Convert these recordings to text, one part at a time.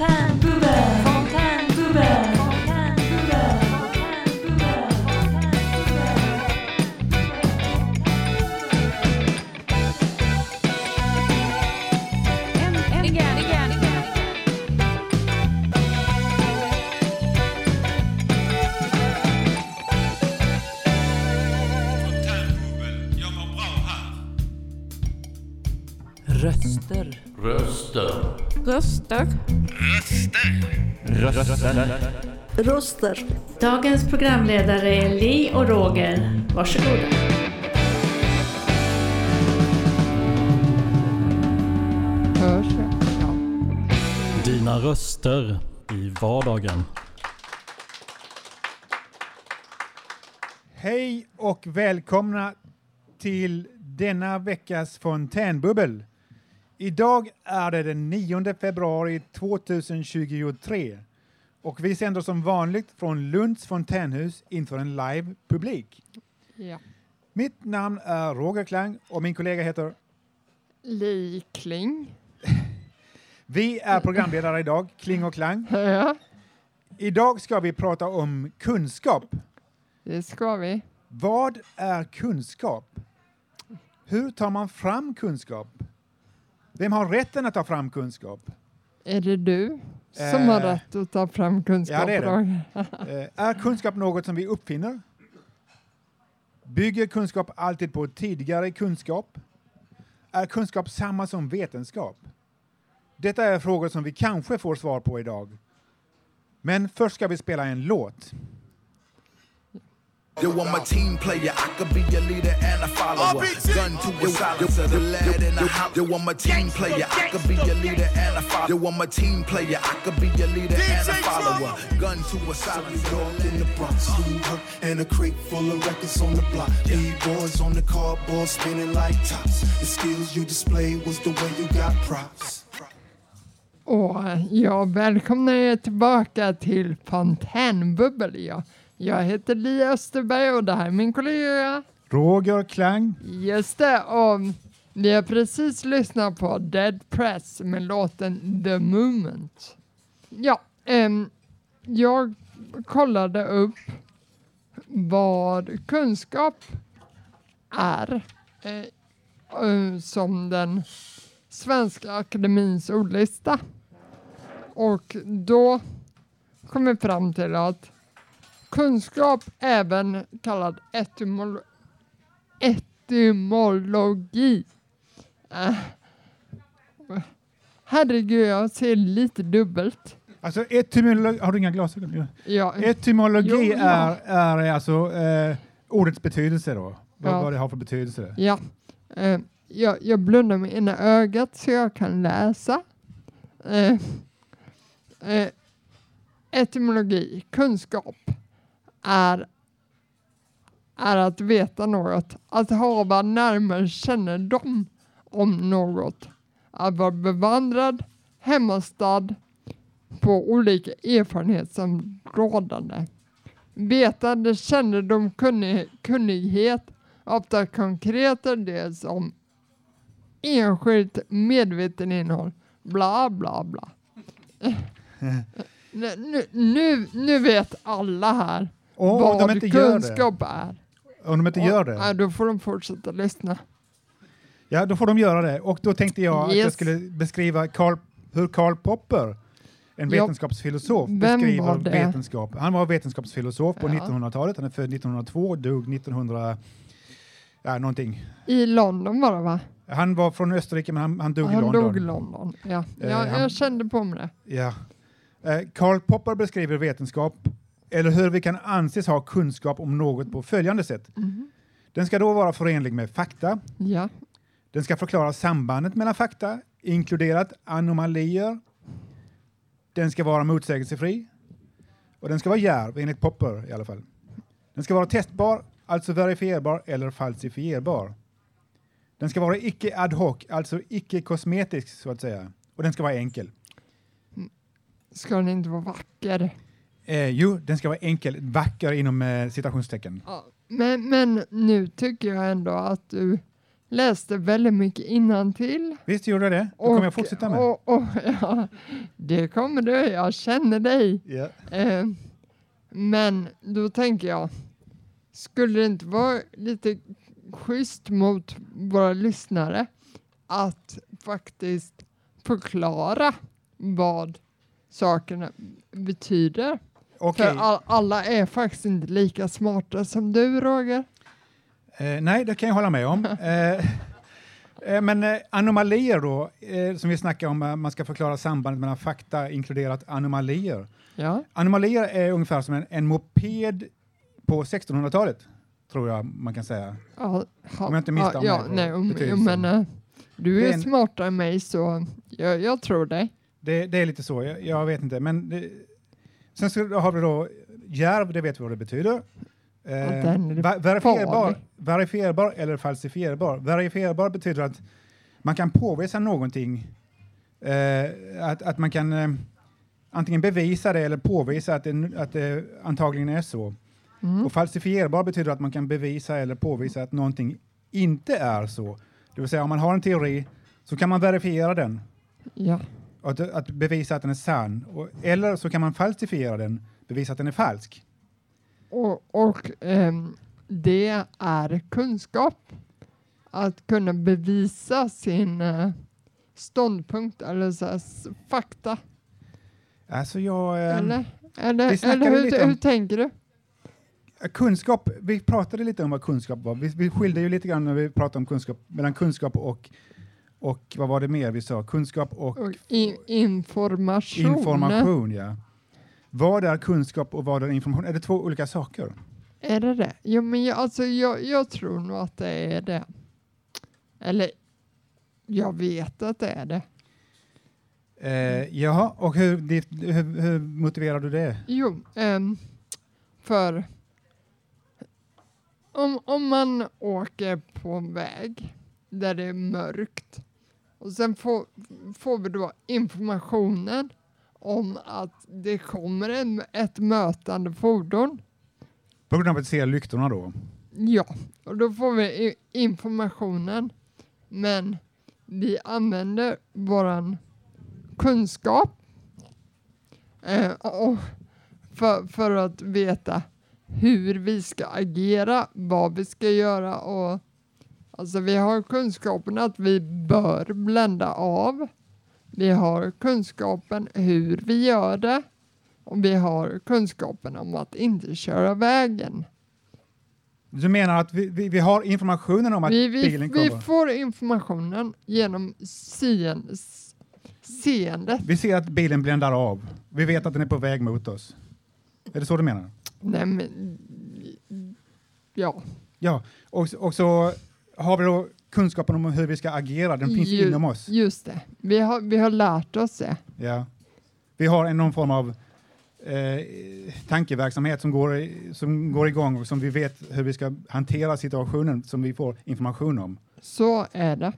time. Röster. Röster. Röster. Dagens programledare är Li och Roger. Varsågoda. Hörs ja. Dina röster i vardagen. Hej och välkomna till denna veckas fontänbubbel. Idag är det den 9 februari 2023 och vi sänder som vanligt från Lunds fontänhus inför en live publik. Ja. Mitt namn är Roger Klang och min kollega heter Likling. Vi är programledare idag, Kling och Klang. Ja, Idag ska vi prata om kunskap. det ska vi. Vad är kunskap? Hur tar man fram kunskap? Vem har rätten att ta fram kunskap? Är det du som har Eh, rätt att ta fram kunskap? ja, det är det. Eh, är kunskap något som vi uppfinner? Bygger kunskap alltid på tidigare kunskap? Är kunskap samma som vetenskap? Detta är frågor som vi kanske får svar på idag. Men först ska vi spela en låt. Yo, I'm a team player. I could be a leader and a follower. Gun to a silencer, the lad in the house. Yo, I'm a team player. I could be a leader and a follower. Yo, I'm a team player. I could be a leader and a follower. Gun to a silencer. All in the Bronx, New and a crate full of records on the block. B-boys on the cardboard spinning like tops. The skills you display was the way you got props. Och jag välkomnar er tillbaka till Fontänbubbel. Jag, jag heter Li Österberg och det här är min kollega. Roger Klang. Just det, och vi har precis lyssnat på Dead Press med låten The Moment. Ja, ehm, jag kollade upp vad kunskap är eh, som den Svenska Akademins ordlista. Och då kom vi fram till att kunskap, även kallad etymolo etymologi. Äh. Herregud, jag ser lite dubbelt. Alltså etymologi, har du inga glasögon? Ja. Etymologi Jo, ja. är, är alltså eh, ordets betydelse då. Vad, Ja. vad det har för betydelse. ja. Eh, jag, jag blundar med ena ögat så jag kan läsa. Eh, eh, etymologi, kunskap, är, är att veta något. Att hava närmare kännedom om något. Att vara bevandrad, hemmastad på olika erfarenhetsområden. Vetande, kännedom, kunnig, kunnighet, ofta konkreta det som enskilt medveten innehåll. Bla, bla, bla. nu- nu, nu vet alla här Och om de inte gör det, kunskap är. om de inte gör Och, det, ja, då får de fortsätta lyssna. ja då får de göra det. Och då tänkte jag att jag Yes. skulle beskriva Karl, hur Karl Popper, en Ja. vetenskapsfilosof, Vem beskriver det? vetenskap. Han var vetenskapsfilosof på Ja. 1900-talet, han är född 1902 och dog 1900, ja någonting. I London var det va? Han var från Österrike men han, han dog i Han London. dog i London. Ja, Eh, ja han- jag kände på mig det. Ja. Eh, Karl Popper beskriver vetenskap, eller hur vi kan anses ha kunskap om något på följande sätt. Mhm. Den ska då vara förenlig med fakta, Ja, den ska förklara sambandet mellan fakta, inkluderat anomalier. Den ska vara motsägelsefri och den ska vara djärv, enligt Popper i alla fall. Den ska vara testbar, alltså verifierbar eller falsifierbar. Den ska vara icke ad hoc, alltså icke kosmetisk så att säga. Och den ska vara enkel. ska den inte vara vacker? Eh, jo, den ska vara enkel, vacker inom eh, citationstecken. Ja, men, men nu tycker jag ändå att du läste väldigt mycket innantill. Visst gjorde jag det? Då kommer jag fortsätta med. Och, och, ja, det kommer du, jag känner dig. Ja. Eh, men då tänker jag, skulle det inte vara lite schysst mot våra lyssnare att faktiskt förklara vad sakerna betyder? Okej. För all, alla är faktiskt inte lika smarta som du, Roger. Eh, nej, det kan jag hålla med om. eh, eh, men eh, anomalier då, eh, som vi snackade om, eh, man ska förklara sambandet mellan fakta inkluderat anomalier. Ja, Anomalier är ungefär som en, en moped på 1600-talet, tror jag man kan säga. ja, ha, Om jag inte misstar ja, mig ja, nej, om, men, Du Det är är en- smartare än mig så jag, jag tror dig. Det, det är lite så, jag, jag vet inte. Men det, sen så har vi då järv, det vet vi vad det betyder. Eh, verifierbar, verifierbar eller falsifierbar. Verifierbar betyder att man kan påvisa någonting, eh, att, att man kan eh, antingen bevisa det eller påvisa att det, att det antagligen är så. Mm. Och falsifierbar betyder att man kan bevisa eller påvisa att någonting inte är så. Det vill säga om man har en teori så kan man verifiera den Ja. Att, att bevisa att den är sann. Och, eller så kan man falsifiera den, bevisa att den är falsk. Och, och ehm, det är kunskap. Att kunna bevisa sin eh, ståndpunkt eller så här, fakta. Alltså jag... Eh, eller eller, eller hur, om- hur tänker du? Kunskap, vi pratade lite om vad kunskap var. Vi, vi skilde ju lite grann när vi pratade om kunskap, mellan kunskap och, och vad var det mer vi sa? Kunskap och, Och i, information. information. Ja. Vad är kunskap och vad är information? Är det två olika saker? Är det det? Jo, men jag, alltså, jag, jag tror nog att det är det. Eller jag vet att det är det. Eh, jaha, och hur, hur, hur motiverar du det? Jo, ehm, för om, om man åker på en väg där det är mörkt och sen får, får vi då informationen om att det kommer en, ett mötande fordon. På grund av att se lyktorna då? Ja, och då får vi informationen. Men vi använder våran kunskap eh, och för, för att veta hur vi ska agera, vad vi ska göra och alltså vi har kunskapen att vi bör blända av. Vi har kunskapen hur vi gör det och vi har kunskapen om att inte köra vägen. Du menar att vi, vi, vi har informationen om att Vi, vi, bilen kommer? vi får informationen genom seen, s- seendet. Vi ser att bilen bländar av. Vi vet att den är på väg mot oss. Är det så du menar? Nej, men, ja, Ja, och, och så har vi då kunskapen om hur vi ska agera. Den finns Ju- inom oss. just det. Vi har, vi har lärt oss det. Ja. Vi har en, någon form av eh, tankeverksamhet som går, som går igång och som vi vet hur vi ska hantera situationen som vi får information om. Så är det.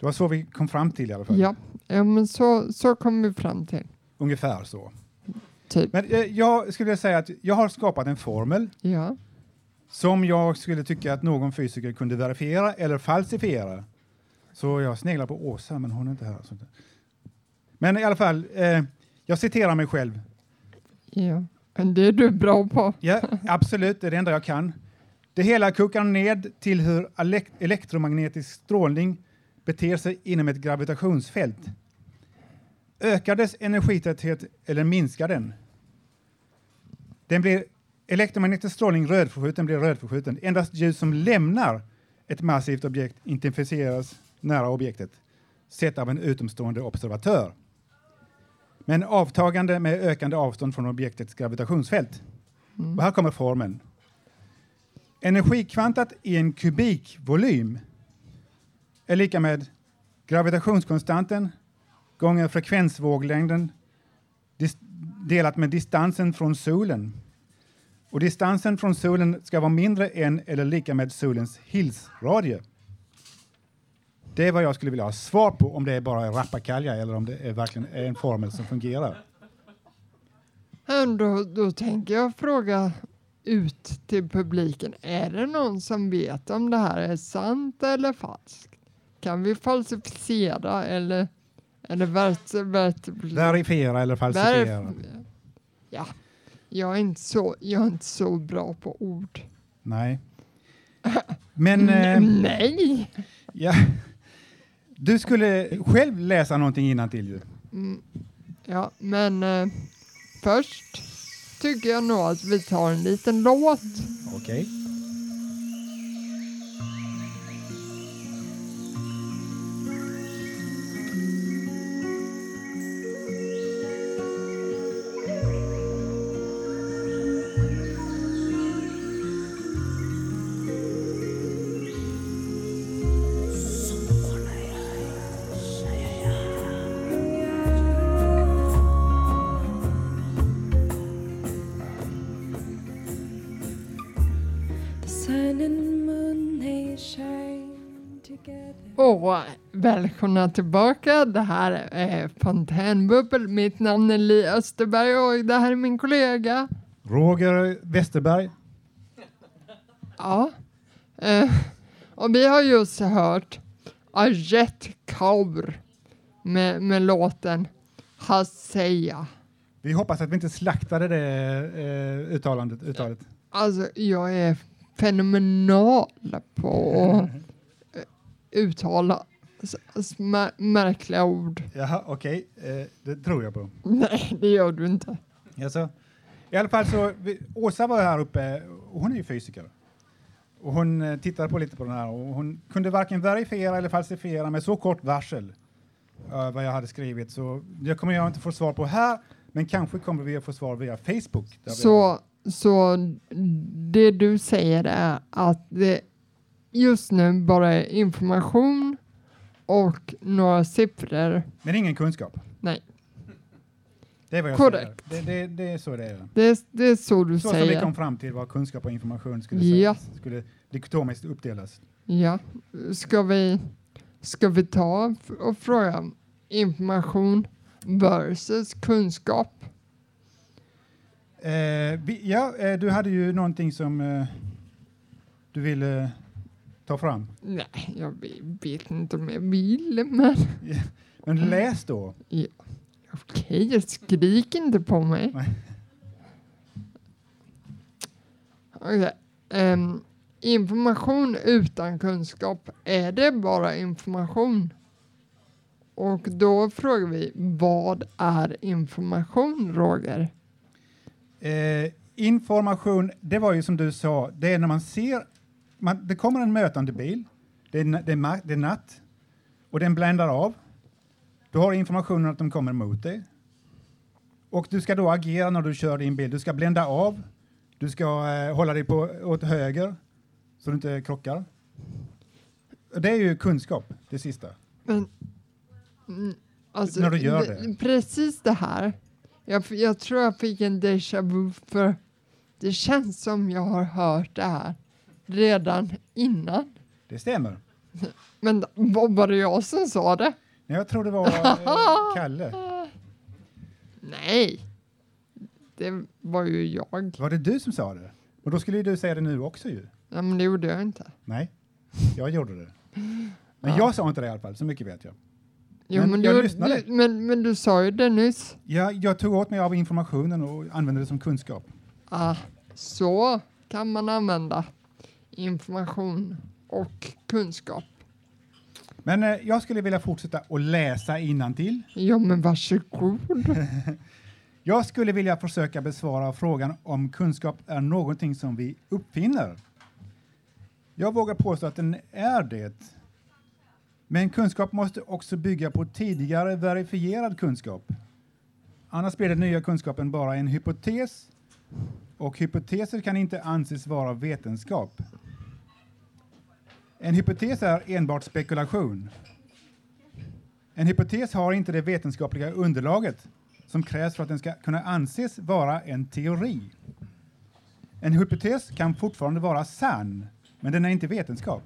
Det var så vi kom fram till i alla fall. Ja, ja men så, så kom vi fram till. Ungefär så. Typ. Men eh, jag skulle vilja säga att jag har skapat en formel Ja, som jag skulle tycka att någon fysiker kunde verifiera eller falsifiera. Så jag sneglar på Åsa, men hon är inte här. Men i alla fall, eh, jag citerar mig själv. ja. Men det är du bra på. Ja, absolut, det är det enda jag kan. Det hela kokar ned till hur elek- elektromagnetisk strålning beter sig inom ett gravitationsfält. Ökar dess energitäthet eller minskar den? Den blir elektromagnetisk strålning rödförskjuten blir rödförskjuten. Endast ljus som lämnar ett massivt objekt intensifieras nära objektet, sett av en utomstående observatör. Men avtagande med ökande avstånd från objektets gravitationsfält. Och här kommer formeln. Energikvantat i en kubikvolym är lika med gravitationskonstanten gånger frekvensvåglängden delat med distansen från solen. Och distansen från solen ska vara mindre än eller lika med solens Hills-radie. Det är vad jag skulle vilja ha svar på, om det är bara rappakalja eller om det är verkligen är en formel som fungerar. Då, då tänker jag fråga ut till publiken. Är det någon som vet om det här är sant eller falskt? Kan vi falsificera eller eller vert, Verifiera eller falsifiera. verif- Ja, jag är, inte så, jag är inte så bra på ord. Nej. Men eh, Nej! ja, du skulle själv läsa någonting till ju. Mm, ja, men eh, först tycker jag nog att vi tar en liten låt. Okej. Välkomna tillbaka. Det här är Fontänbubbel. Mitt namn är Li Österberg och det här är min kollega. Roger Westerberg. Ja. Eh, och vi har just hört Ajet Kaur med, med låten Hasseya. Vi hoppas att vi inte slaktade det eh, uttalandet, uttalet. Alltså, jag är fenomenal på att uttala märkliga ord. Jaha, okej. Eh, det tror jag på. Nej, det gör du inte. Alltså, I alla fall så, vi, Åsa var här uppe, och hon är ju fysiker. Och hon eh, tittade på lite på den här och hon kunde varken verifiera eller falsifiera med så kort varsel eh, vad jag hade skrivit. Så det kommer jag inte få svar på här, men kanske kommer vi att få svar via Facebook. där vi- Så, så det du säger är att det just nu bara är information och några siffror. Men ingen kunskap. Nej, Det är vad jag Korrekt. säger. Det, det, det är så det är. det det är så du Så som vi säger. kom fram till vad kunskap och information skulle, Ja. sägas, skulle dikotomiskt uppdelas. Ja, ska vi, ska vi ta och fråga information versus kunskap? Eh, vi, ja, eh, du hade ju någonting som eh, du ville ta fram. Nej, jag ve- vet inte om jag vill, men Men läs då. ja. okej, skrik inte på mig. Nej. Okej, ehm, information utan kunskap, är det bara information? Och då frågar vi, vad är information, Roger? Eh, information, det var ju som du sa, det är när man ser, man, det kommer en mötande bil, det är, det, är, det är natt och den bländar av. Du har informationen att de kommer mot dig. Och du ska då agera när du kör din bil. Du ska blända av, du ska eh, hålla dig på, åt höger så du inte krockar. Det är ju kunskap, det sista. Men, mm, alltså, När du gör det. Precis det här. Jag, jag tror jag fick en déjà vu för det känns som jag har hört det här redan innan. Det stämmer. Men vad var det jag som sa det? Nej, Jag tror det var eh, Kalle. Nej, det var ju jag. Var det du som sa det? Och då skulle ju du säga det nu också ju. Ja, men det gjorde jag inte. Nej, jag gjorde det. Men jag sa inte det i alla fall, så mycket vet jag. Jo, Men men, jag du, lyssnade. du, men, men du sa ju det nyss. Jag, jag tog åt mig av informationen och använde det som kunskap. Ah, så kan man använda information och kunskap. Men eh, jag skulle vilja fortsätta att läsa innantill. Ja, men varsågod. Jag skulle vilja försöka besvara frågan om kunskap är någonting som vi uppfinner. Jag vågar påstå att den är det. Men kunskap måste också bygga på tidigare verifierad kunskap. Annars blir den nya kunskapen bara en hypotes och hypoteser kan inte anses vara vetenskap. En hypotes är enbart spekulation. En hypotes har inte det vetenskapliga underlaget som krävs för att den ska kunna anses vara en teori. En hypotes kan fortfarande vara sann, men den är inte vetenskap.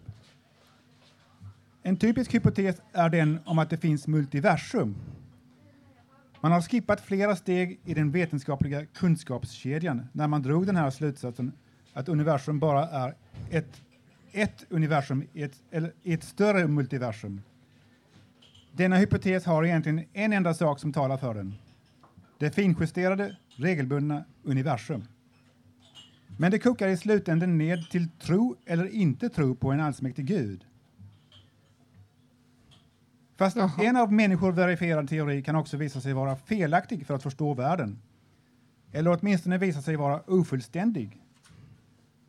En typisk hypotes är den om att det finns multiversum. Man har skippat flera steg i den vetenskapliga kunskapskedjan när man drog den här slutsatsen att universum bara är ett, ett universum i ett, eller i ett större multiversum. Denna hypotes har egentligen en enda sak som talar för den. Det finjusterade, regelbundna universum. Men det kokar i slutändan ned till tro eller inte tro på en allsmäktig gud. Fast Jaha. en av människor verifierad teori kan också visa sig vara felaktig för att förstå världen. Eller åtminstone visa sig vara ofullständig.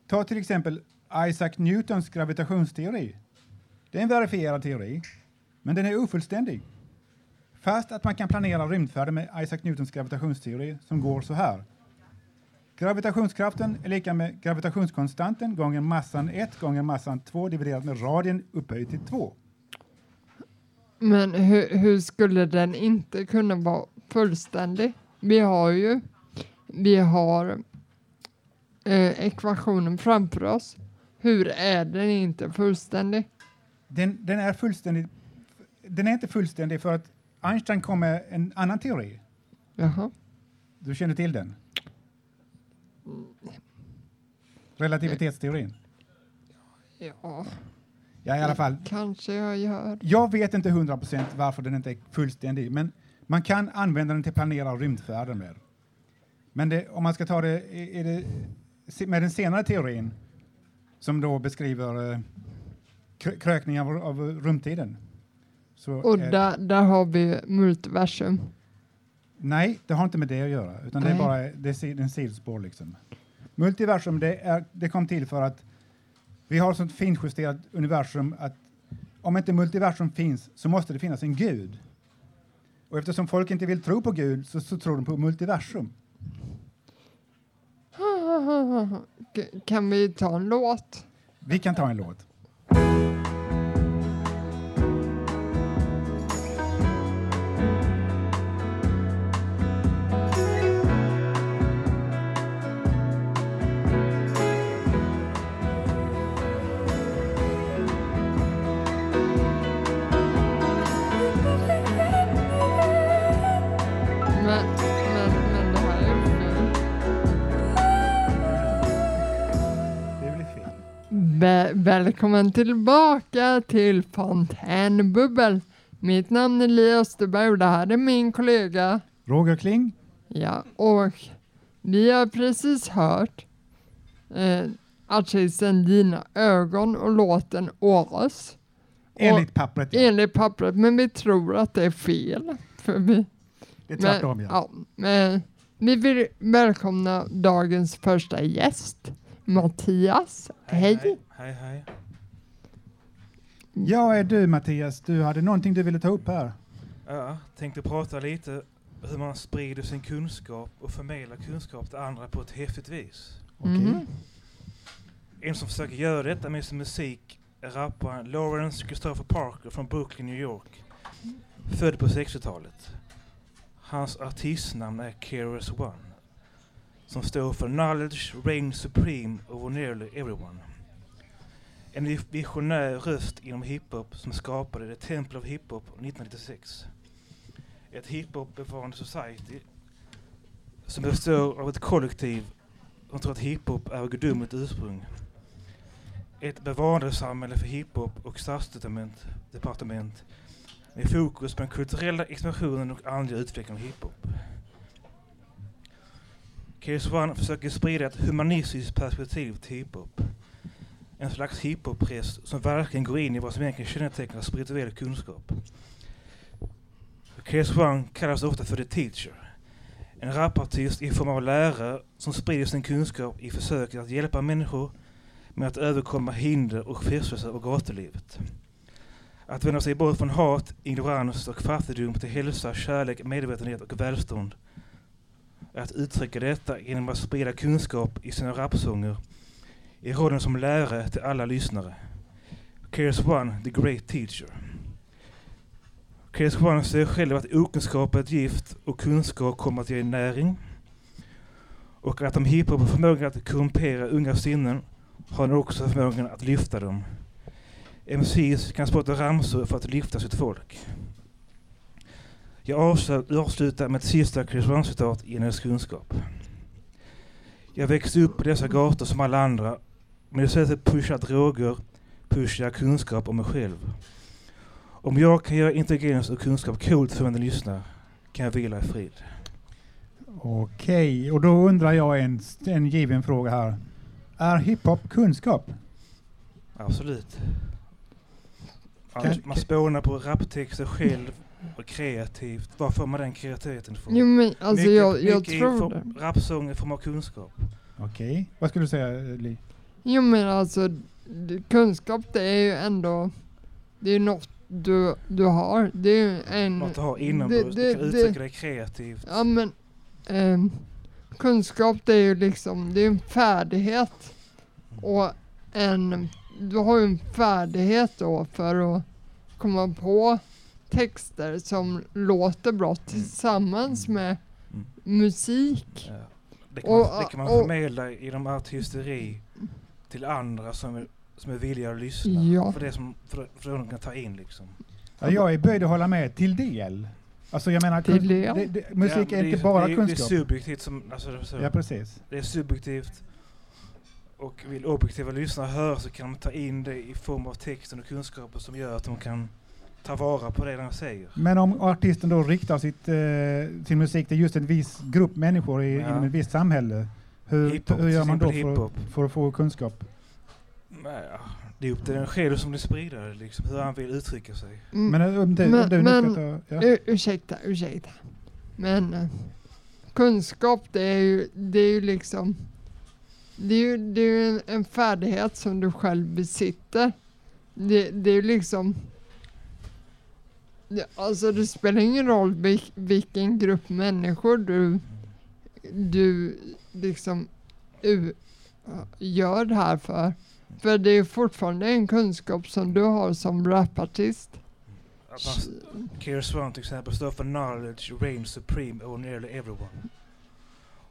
Ta till exempel Isaac Newtons gravitationsteori. Det är en verifierad teori, men den är ofullständig. Fast att man kan planera rymdfärder med Isaac Newtons gravitationsteori som går så här. Gravitationskraften är lika med gravitationskonstanten gånger massan 1 gånger massan 2 dividerat med radien upphöjt till 2. Men hur, hur skulle den inte kunna vara fullständig? Vi har ju vi har eh, ekvationen framför oss. Hur är den inte fullständig? Den, den är fullständig. Den är inte fullständig för att Einstein kom med en annan teori. Jaha. Du känner till den? Relativitetsteorin. Ja, Ja, i alla fall. kanske jag gör. Jag vet inte 100% varför den inte är fullständig, men man kan använda den till att planera rymdfärder med. Men det, om man ska ta det, det med den senare teorin som då beskriver eh, krö- krökning av, av rumtiden. Så, Och där, där har vi multiversum. Nej, det har inte med det att göra, utan det är Nej. bara det är en sidospår. Liksom. Multiversum, det, är, det kom till för att vi har sånt finjusterat universum att om inte multiversum finns så måste det finnas en gud. Och eftersom folk inte vill tro på Gud så, så tror de på multiversum. Kan vi ta en låt? Vi kan ta en låt. Vä- välkommen tillbaka till Fontänbubbel. Mitt namn är Li Österberg och det här är min kollega. Roger Kling, Ja, och vi har precis hört eh, artisten Dina ögon och låten. Och- enligt pappret. Ja. Enligt pappret, men vi tror att det är fel. För vi, Det är tvärtom. Ja. ja, men vi vill välkomna dagens första gäst, Mattias. Hej! Hej, hej. hej. ja, är du Mattias, du hade någonting du ville ta upp här. Ja, tänkte prata lite hur man sprider sin kunskap och förmedlar kunskap till andra på ett häftigt vis. Mhm. En som försöker göra detta med sin musik är rapparen Lawrence Christopher Parker från Brooklyn, New York. Född på 60-talet. Hans artistnamn är Keras One. Som står för Knowledge Reign Supreme over nearly everyone. En visionär röst inom hiphop som skapade The Temple of Hiphop 1996. Ett hiphop-bevarande society som består av ett kollektiv som tror att hiphop är av gudomligt ursprung. Ett bevarandesamhälle för hiphop och statsdepartement med fokus på den kulturella expansionen och andliga utvecklingen av hiphop. KS One försöker sprida ett humanistiskt perspektiv till hiphop. En slags hiphop-press som verkligen går in i vad som egentligen kännetecknar spirituell kunskap. KS One kallas ofta för the teacher. En rapartist i form av lärare som sprider sin kunskap i försöket att hjälpa människor med att överkomma hinder och frestelser av gatulivet. Att vända sig bort från hat, ignorans och fattigdom till hälsa, kärlek, medvetenhet och välstånd. Att uttrycka detta genom att sprida kunskap i sina rapsånger i rollen som lärare till alla lyssnare. Kears One, the great teacher. Kears One säger själv att okunskap är ett gift och kunskap kommer att ge näring. Och att om hiphop har förmågan att korrumpera unga sinnen har den också förmågan att lyfta dem. MCs kan spotta ramsor för att lyfta sitt folk. Jag avslu- avslutar med ett sista Brown-citat i hennes kunskap. Jag växte upp på dessa gator som alla andra. Men istället pusha droger pushar jag kunskap om mig själv. Om jag kan göra intelligens och kunskap coolt för den lyssnar kan jag vila i frid. Okej, och då undrar jag en, en given fråga här. Är hiphop kunskap? Absolut. Kan- man spånar på raptexter själv och kreativt. Var får man den kreativiteten ifrån? Jo men alltså Mycket- jag, jag mycket tror det. Rapsånger får man kunskap. Okej, vad skulle du säga Li? Jo men alltså kunskap det är ju ändå, det är något du, du har. Det är ju en... Något att ha inombords. Du kan uttrycka dig kreativt. Ja men ehm, kunskap det är ju liksom, det är en färdighet. Och en, du har ju en färdighet då för att komma på texter som låter bra tillsammans med musik. Ja. Det kan, man, Och- det kan man och- förmedla genom artisteri till andra som är, som är villiga att lyssna. Ja. För det som för, för de kan ta in liksom. Ja, jag är böjd att hålla med till del. Alltså jag menar, Till del? det, det, musik Ja, är inte bara det är, kunskap. Det är subjektivt som, alltså, så, Ja, precis. Det är subjektivt. Och vill objektiva lyssnare höra så kan de ta in det i form av texten och kunskaper som gör att de kan ta vara på det de säger. Men om artisten då riktar sitt, eh, sin musik till just en viss grupp människor i, Ja. inom ett visst samhälle, hur, hur gör man då för, för att få kunskap? Ja, det är upp till den själv som det sprider liksom, hur han vill uttrycka sig. Mm, Men eh, om du, om men, du nu men ska ta... Ja. ur, ursäkta, ursäkta. Men eh, kunskap det är ju, det är ju liksom, det är ju, det är en, en färdighet som du själv besitter. Det, det är ju liksom, alltså det spelar ingen roll vil, vilken grupp människor du, du liksom u, gör det här för. För det är fortfarande en kunskap som du har som rapartist. Keir Swan till exempel står för knowledge reigns supreme over nearly everyone.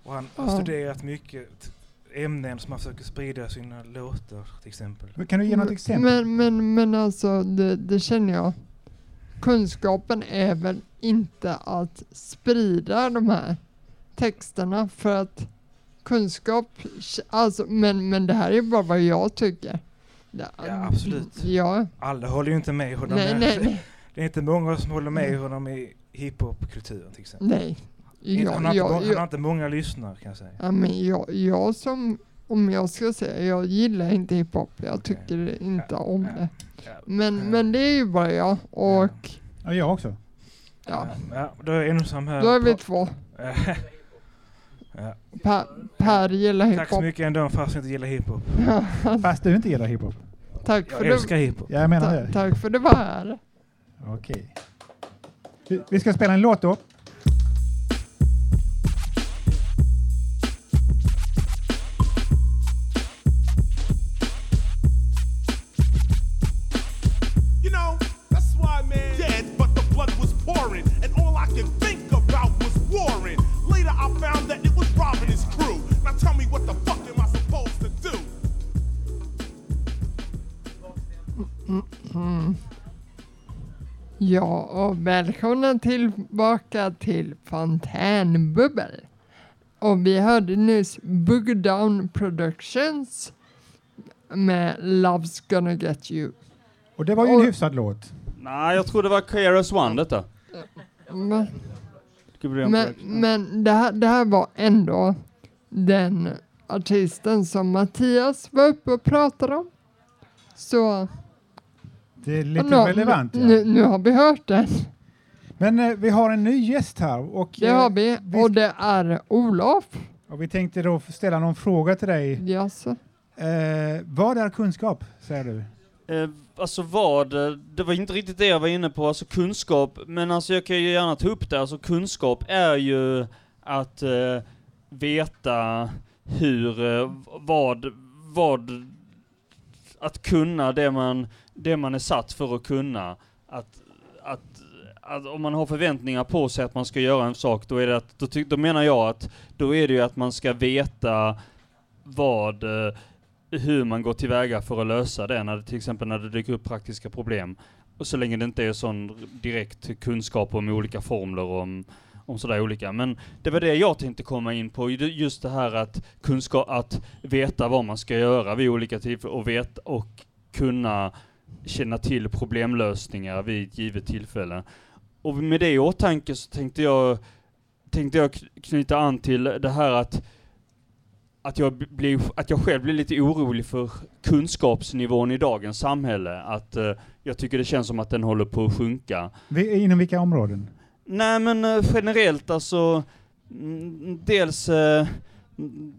Och han har studerat mycket ämnen som han försöker sprida i sina låtar till exempel. Kan du ge något exempel? Men, men, men alltså, det, det känner jag. Kunskapen är väl inte att sprida de här texterna för att kunskap, alltså, men, men det här är bara vad jag tycker. Ja, absolut. Ja, Alla håller ju inte med honom. nej, men nej, nej, Det är inte många som håller med honom i hiphop-kulturen till exempel. nej. Inte- han, har Jag, inte, jag, han har jag, inte många lyssnare kan jag säga. ja, men jag, jag som, om jag ska säga, jag gillar inte hiphop. Jag Okej. tycker inte om Ja, det. Men, ja. men det är ju bara jag och Ja, jag också. ja, ja, då är jag ensam här. då är vi två. ja. Per, per gillar Tack så hiphop. mycket ändå fast jag inte gillar hiphop. Fast du inte gillar hiphop? tack, för Jag älskar det, hiphop. Ja, jag menar ta, det. tack för det var här. Okej. Vi- Vi ska spela en låt då. Och välkomna tillbaka till Fontänbubbel. Och vi hörde nyss Boogie Down Productions med Love's gonna get you. Och det var ju en Och- hyfsad låt. Nej, jag tror det var Keras One detta. Men, en men, men det, här, det här var ändå den artisten som Mattias var uppe och pratade om. Så Det är lite nu, relevant. Ja. nu, nu har vi hört den. Men eh, vi har en ny gäst här och, Det eh, har vi. vi- Och det är Olof. och vi tänkte då ställa någon fråga till dig. Jaså? Eh, vad är kunskap, säger du? Eh, alltså vad, eh, det var inte riktigt det jag var inne på, alltså kunskap, men alltså jag kan ju gärna ta upp det, alltså kunskap är ju att eh, veta hur, eh, vad, vad, att kunna det man, det man är satt för att kunna. Att, att, att om man har förväntningar på sig att man ska göra en sak, då är det att, då, ty, då menar jag att, då är det ju att man ska veta vad, eh, hur man går tillväga för att lösa det, när det, till exempel när det dyker upp praktiska problem. Och så länge det inte är sån direkt kunskap om olika formler om, om sådär olika. Men det var det jag tänkte komma in på, just det här att kunskap, att veta vad man ska göra vid olika tillfällen och veta och kunna känna till problemlösningar vid ett givet tillfälle. Och med det i åtanke så tänkte jag, tänkte jag kn- knyta an till det här att att jag, blir, att jag själv blir lite orolig för kunskapsnivån i dagens samhälle. Att eh, jag tycker det känns som att den håller på att sjunka. Vi, inom vilka områden? Nej men eh, generellt alltså, mm, dels, eh,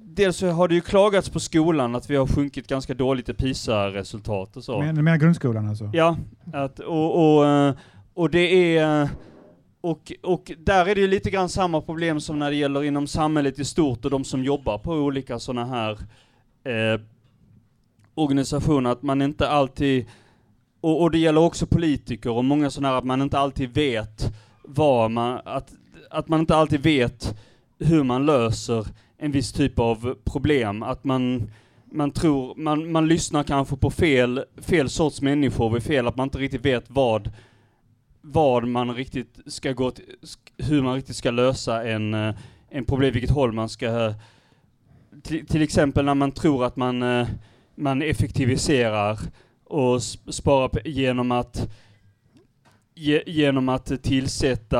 dels så har det ju klagats på skolan att vi har sjunkit ganska dåligt i PISA-resultat och så. Men, du menar grundskolan alltså? Ja, att, och, och, eh, och det är... Och, och där är det ju lite grann samma problem som när det gäller inom samhället i stort och de som jobbar på olika sådana här eh, organisationer, att man inte alltid, och, och det gäller också politiker och många sådana här, att man inte alltid vet vad man, att, att man inte alltid vet hur man löser en viss typ av problem, att man man tror, man, man lyssnar kanske på fel, fel sorts människor vid fel, att man inte riktigt vet vad, vad man riktigt ska gå till, hur man riktigt ska lösa en, eh, en problem, vilket håll man ska, till, till exempel när man tror att man, eh, man effektiviserar och sparar genom att, ge, genom att tillsätta,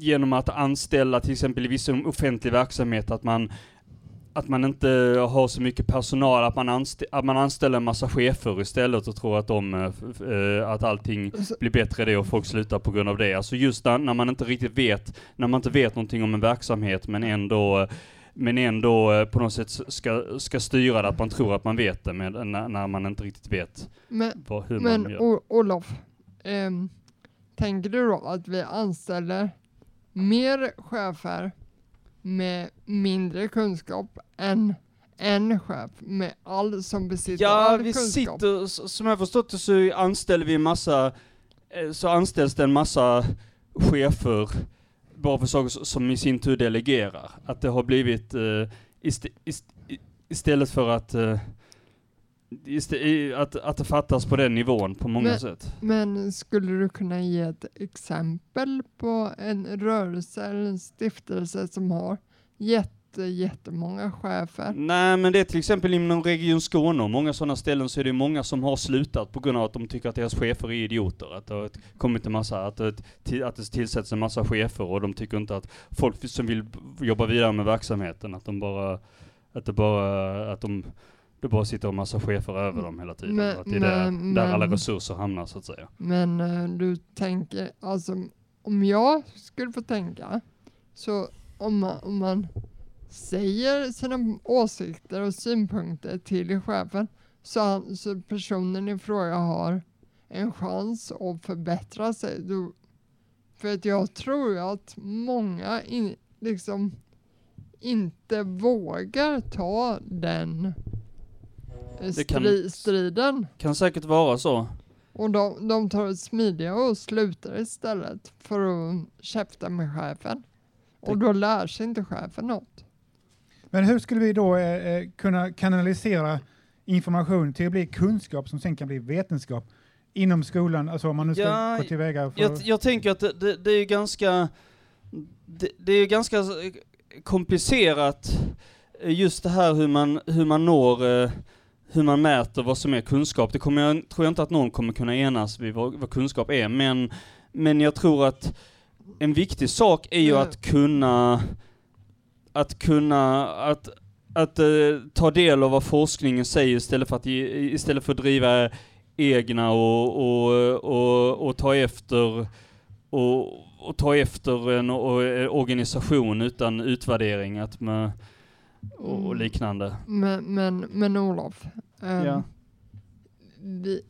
genom att anställa till exempel i viss offentlig verksamhet, att man att man inte har så mycket personal, att man, anst att man anställer en massa chefer istället och tror att, de, eh, eh, att allting blir bättre det och folk slutar på grund av det. Alltså just när, när man inte riktigt vet, när man inte vet någonting om en verksamhet men ändå men ändå eh, på något sätt ska, ska styra det, att man tror att man vet det, med, när, när man inte riktigt vet Men, vad, hur men man gör. O- Olof, ehm, tänker du då att vi anställer mer chefer med mindre kunskap än en chef med all som besitter Ja, all vi kunskap? sitter, s- som jag förstått det så anställer vi en massa, eh, så anställs det en massa chefer bara för saker som i sin tur delegerar. Att det har blivit, eh, ist ist istället för att, eh, iste i, att, att det fattas på den nivån på många men, sätt. Men skulle du kunna ge ett exempel på en rörelse eller en stiftelse som har jätte, jättemånga chefer? Nej, men det är till exempel inom Region Skåne och många sådana ställen så är det många som har slutat på grund av att de tycker att deras chefer är idioter. Att det har kommit en massa, att det, att det tillsätts en massa chefer och de tycker inte att folk som vill jobba vidare med verksamheten, att de bara, att det bara, att de, det bara sitter en massa chefer över dem hela tiden. Men- att det är där, men- där alla men- resurser hamnar så att säga. Men eh, du tänker, alltså om jag skulle få tänka, så om man, om man säger sina åsikter och synpunkter till chefen så, han, så personen i fråga har en chans att förbättra sig. Du, för att jag tror att många in, liksom inte vågar ta den Det kan- stri, striden. Kan säkert vara så. Och de, de tar det smidiga och slutar istället för att käfta med chefen. Och då lär sig inte chefen något. Men hur skulle vi då eh, eh, kunna kanalisera information till att bli kunskap som sen kan bli vetenskap inom skolan? Alltså om man nu ska Ja, gå tillväga för... Jag, jag tänker att det, det, det är ganska, det, det är ganska komplicerat eh, just det här hur man, hur man når, eh, hur man mäter vad som är kunskap. Det kommer jag, tror jag inte att någon kommer kunna enas vid vad, vad kunskap är, men, men jag tror att en viktig sak är ju Mm. att kunna, att kunna, att, att eh, ta del av vad forskningen säger istället för att, istället för att driva egna och, och, och, och ta efter och, och ta efter en o- eh, organisation utan utvärdering att med, och, och Mm. liknande. Men, men, men Olof. ehm, Ja. vi,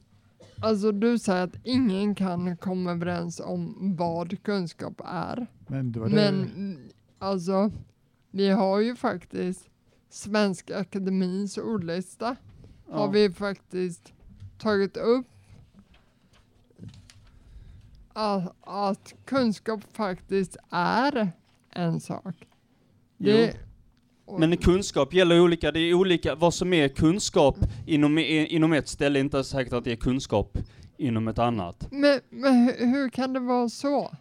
alltså du säger att ingen kan komma överens om vad kunskap är. Men det var det- Men alltså, vi har ju faktiskt Svenska Akademins ordlista. Har Ja. vi faktiskt tagit upp att, att kunskap faktiskt är en sak. Det, Men kunskap gäller olika, det är olika, vad som är kunskap inom, inom ett ställe är inte säkert att det är kunskap inom ett annat. Men, men hur, hur kan det vara så?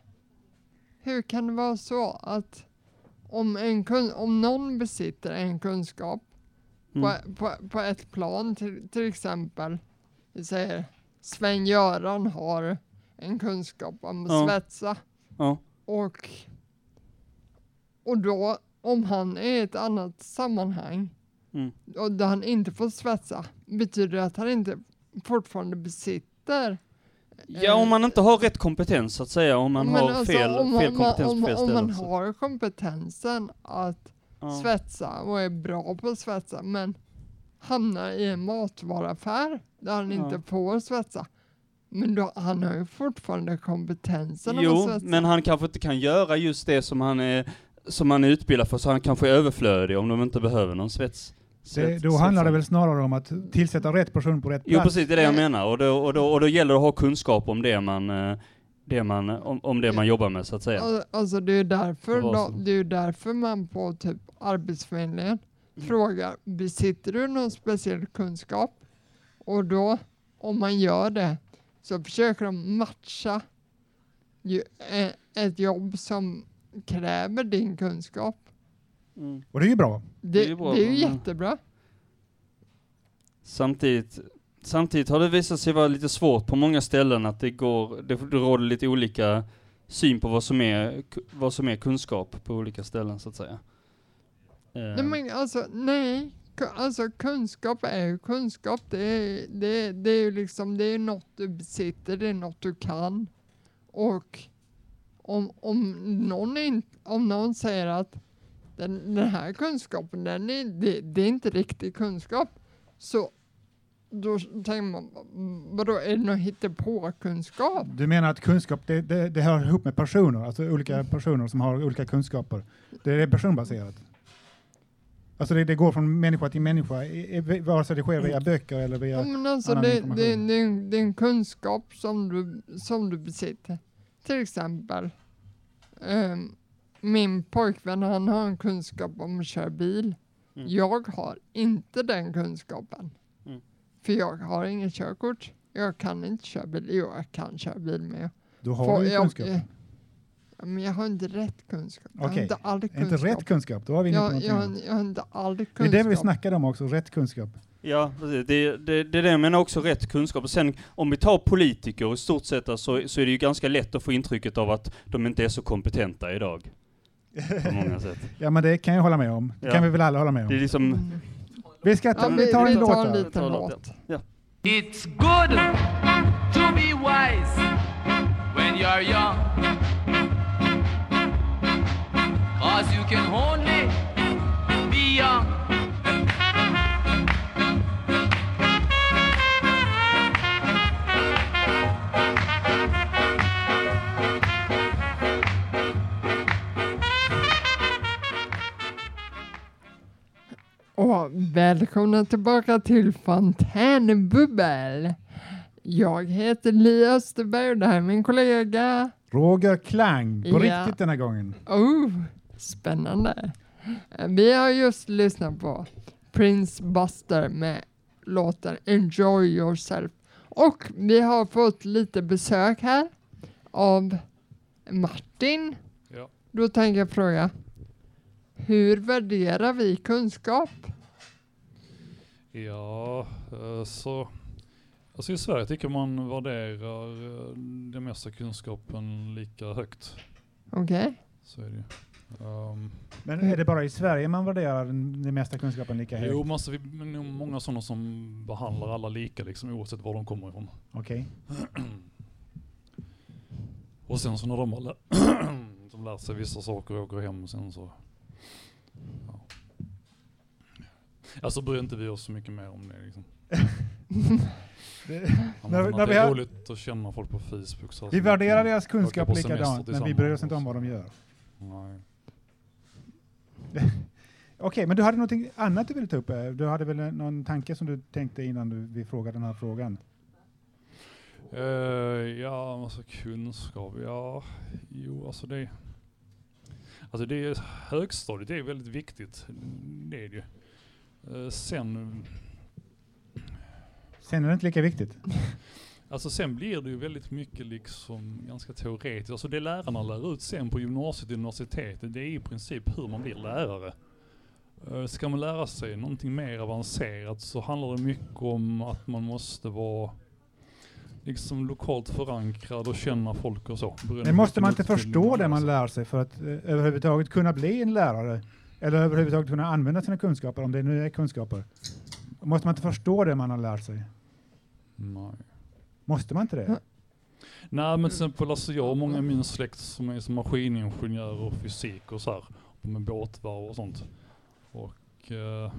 hur kan det vara så att om, en kun, om någon besitter en kunskap Mm. på, på, på ett plan, till, till exempel, vi säger Sven-Göran har en kunskap om att Ja. svetsa Ja. och, och då om han är i ett annat sammanhang Mm. och där han inte får svetsa, betyder det att han inte fortfarande besitter Ja, om man inte har rätt kompetens så att säga, om man Men har alltså, fel, om, fel om, kompetens om, på fel om man ställe. så- har kompetensen att Ja. svetsa och är bra på att svetsa men hamnar i en matvaruaffär där han Ja. inte får svetsa. Men då, han har ju fortfarande kompetensen att Jo, svetsa. men han kanske inte kan göra just det som han är, som han är utbildad för, så han kanske är överflödig om de inte behöver någon svets. Det, då handlar det väl snarare om att tillsätta rätt person på rätt plats. Jo, precis, det är det jag menar. Och då, och, då, och då gäller det att ha kunskap om det man, eh, det man, om, om det man jobbar med, så att säga. Al- Alltså det är därför, då, det är därför man på typ Arbetsförmedlingen Mm. frågar, besitter du någon speciell kunskap? Och då, om man gör det, så försöker de matcha eh, ett jobb som kräver din kunskap. Mm. Och det är ju bra. Det, Det är det ju bra, är ju men- jättebra. Samtidigt, samtidigt har det visat sig vara lite svårt på många ställen att det går, det, det råder lite olika syn på vad som är, vad som är kunskap på olika ställen så att säga. Eh, Nej, men alltså, nej. Alltså kunskap är ju kunskap. Det är, det, är- det är ju liksom, det är något du besitter, det är något du kan. Och om, om, någon, in, om någon säger att den, den här kunskapen, den är, det, det är inte riktig kunskap. Så då tänker man, vadå, är det någon hittepå-kunskap? Du menar att kunskap, det, det, det hör ihop med personer, alltså olika personer som har olika kunskaper. Det är personbaserat. Alltså det, det går från människa till människa, vare sig det sker via böcker eller via Ja, men alltså annan det, det, information. det, är en- det är en kunskap som du, som du besitter. Till exempel, ehm, min pojkvän han har en kunskap om att köra bil. Mm. Jag har inte den kunskapen. Mm. För jag har inget körkort. Jag kan inte köra bil. Jo, jag kan köra bil med. Då har Får du ju jag- kunskap. eh, ja, Men jag har inte rätt kunskap. Jag Okej, inte all Inte kunskap. rätt kunskap, då har vi inne på jag, jag, jag har inte all Det är kunskap. det vi snackade om också, rätt kunskap. Ja, precis. Det, det, det är det jag menar också, rätt kunskap. Och sen om vi tar politiker i stort sett så, så är det ju ganska lätt att få intrycket av att de inte är så kompetenta idag. På många sätt. Ja men det kan jag hålla med om. Det Ja. kan vi väl alla hålla med om. Det är liksom... Mm. Vi, ska ta, Ja, vi tar en vi låt tar en liten en låt, låt. Ja. It's good to be wise when you're young. Välkomna tillbaka till Fontänbubbel. Jag heter Li Österberg och det här är min kollega. Roger Klang, på Ja. riktigt den här gången. Oh, spännande. Vi har just lyssnat på Prince Buster med låten Enjoy Yourself. Och vi har fått lite besök här av Martin. Ja. Då tänker jag fråga, hur värderar vi kunskap? Ja, eh, så... Alltså i Sverige tycker man värderar eh, den mesta kunskapen lika högt. Okej? Så är det ju. Ehm, Men är det bara i Sverige man värderar den, den mesta kunskapen lika högt? Jo, men alltså, vi är många sådana som behandlar alla lika liksom oavsett var de kommer ifrån. Okej. Och sen så när de har lä- de lärt sig vissa saker och åker hem sen så... Ja. Alltså bryr inte vi oss så mycket mer om det liksom. Det- när- när det är roligt att känna folk på Facebook. Så Vi värderar deras kunskap likadant, men vi bryr oss inte om så. vad de gör. Nej. Okej, men du hade något annat du ville ta upp? Du hade väl någon tanke som du tänkte innan du, vi frågade den här frågan? Eh, ja, alltså kunskap, ja, jo alltså det, alltså det är, högstadiet är väldigt viktigt, det är det ju. Eh, sen, Sen är det inte lika viktigt. Alltså sen blir det ju väldigt mycket liksom ganska teoretiskt. Alltså det lärarna lär ut sen på gymnasiet och universitetet, det är i princip hur man blir lärare. Eh, Ska man lära sig någonting mer avancerat så handlar det mycket om att man måste vara liksom lokalt förankrad och känna folk och så. Men måste man inte förstå det man lär sig för att eh, överhuvudtaget kunna bli en lärare? Eller överhuvudtaget kunna använda sina kunskaper, om det nu är kunskaper? Måste man inte förstå det man har lärt sig? Nej. Måste man inte det? Nej men till exempel alltså jag och många i min släkt som är som maskiningenjörer och fysik och så här. Och med båtvarv och sånt. Och eh,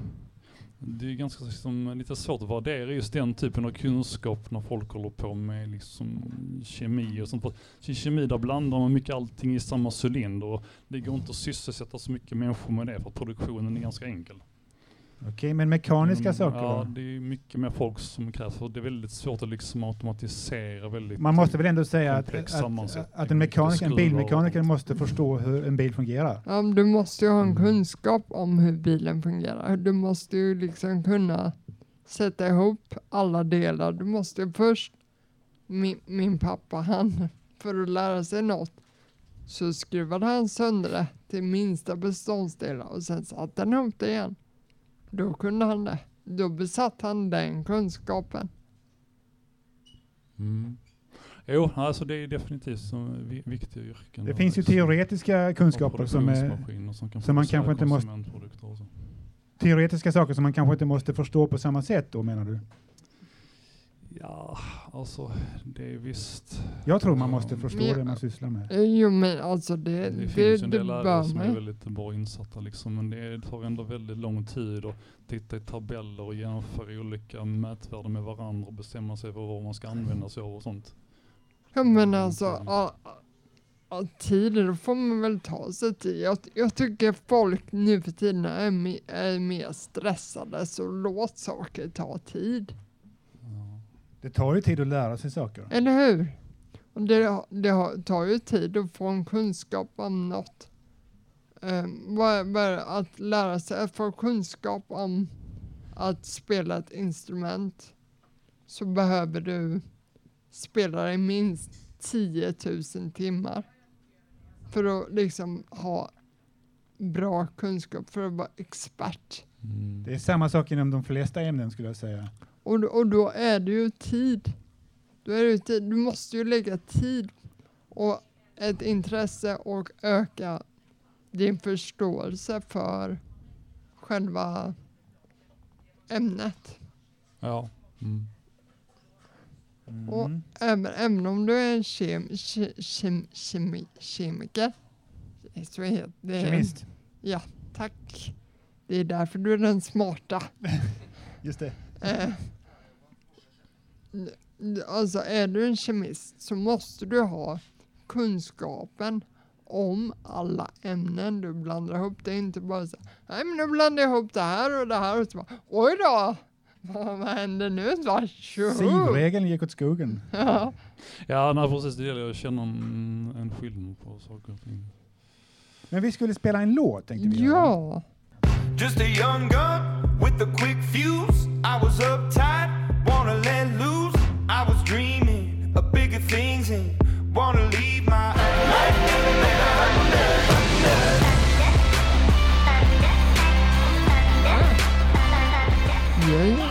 det är ganska liksom, lite svårt att värdera just den typen av kunskap när folk håller på med liksom kemi och sånt. I kemi där blandar man mycket allting i samma cylinder och det går inte att sysselsätta så mycket människor med det för att produktionen är ganska enkel. Okej, men mekaniska Mm, saker Ja, då? det är mycket mer folk som krävs och det är väldigt svårt att liksom automatisera väldigt Man måste väl ändå säga att, att, att en, mekaniker, en bilmekaniker måste förstå hur en bil fungerar. Ja, du måste ju ha en kunskap om hur bilen fungerar. Du måste ju liksom kunna sätta ihop alla delar. Du måste först, min, min pappa han, för att lära sig något så skruvade han sönder det till minsta beståndsdelar och sen satte han ihop det igen. Då kunde han det. Då besatt han den kunskapen. Mm. Jo, alltså det är definitivt som vi- viktiga yrken. Det finns ju liksom- teoretiska kunskaper som, är, som kan som man kanske inte måste... Teoretiska saker som man kanske inte måste förstå på samma sätt då menar du? Ja, alltså det är visst. Jag tror man måste förstå Ja. det man sysslar med. Eh, Jo men alltså det, Det, det, finns ju en del lärare som är väldigt bra insatta liksom, men det tar ändå väldigt lång tid att titta i tabeller och jämföra olika mätvärden med varandra och bestämma sig för vad man ska använda sig av och sånt. Ja men alltså, ja, ja, tid, då får man väl ta sig tid. Jag, jag tycker folk nu för tiden är, me, är mer stressade, så låt saker ta tid. Det tar ju tid att lära sig saker. Eller hur? Det, det tar ju tid att få en kunskap om något. Vad, vad är det? att lära sig att få kunskap om att spela ett instrument så behöver du spela i minst 10 000 timmar för att liksom ha bra kunskap, för att vara expert. Det är samma sak inom de flesta ämnen skulle jag säga. Och, då- och då är det ju tid. Då är det ju tid. Du måste ju lägga tid och ett intresse och öka din förståelse för själva ämnet. Ja. Mm. Och även, även om du är en kem, ke, kem, kemi, kemiker. Så heter det, Kemist. Ja, tack. Det är därför du är den smarta. Just det. Eh, alltså är du en kemist så måste du ha kunskapen om alla ämnen du blandar ihop. Det är inte bara så nej men nu blandar jag ihop det här och det här och så bara, oj då, vad, vad händer nu? Sivregeln gick åt skogen. Ja. Ja, nej precis. Det gäller att känna en, en skillnad på saker och ting. Men vi skulle spela en låt tänkte vi. Ja. Just a young gun with a quick fuse. I was uptight, bigger things and wanna leave my Ja.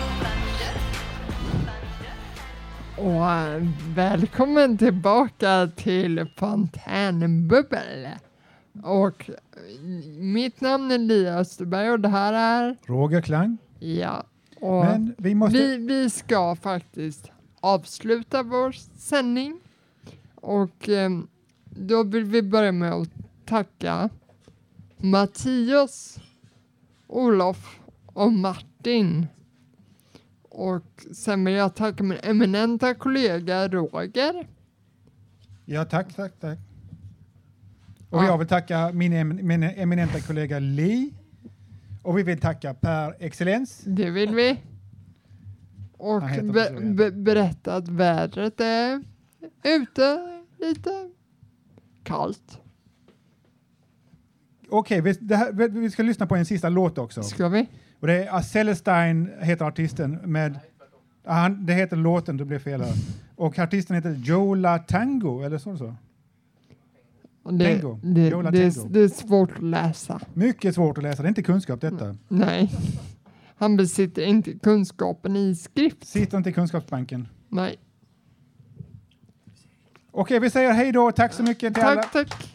Och äh, välkommen tillbaka till Fontänbubbel. Och äh, mitt namn är Lia Österberg och det här är... Roger Klang. Ja. Och Men vi måste- vi, vi ska faktiskt avsluta vår sändning. Och ehm, då vill vi börja med att tacka Mattias, Olof och Martin. Och sen vill jag tacka min eminenta kollega Roger. Ja, tack, tack, tack. Och jag vill tacka min, min eminenta kollega Li. Och vi vill tacka Per Excellens. Det vill vi. Och be, be, berätta att vädret är ute lite kallt. Okej, här- vi, vi ska lyssna på en sista låt också. Ska vi? Och det är Celestine heter artisten med... Han, det heter låten, det blev fel här. Och artisten heter Jola Tango, eller så? så? Det, Tango. det, Jola det, Tango. det är svårt att läsa. Mycket svårt att läsa, det är inte kunskap detta. Nej. Han besitter inte kunskapen i skrift. Sitter inte i kunskapsbanken. Nej. Okej, vi säger hej då. Tack så mycket till alla. Tack, tack.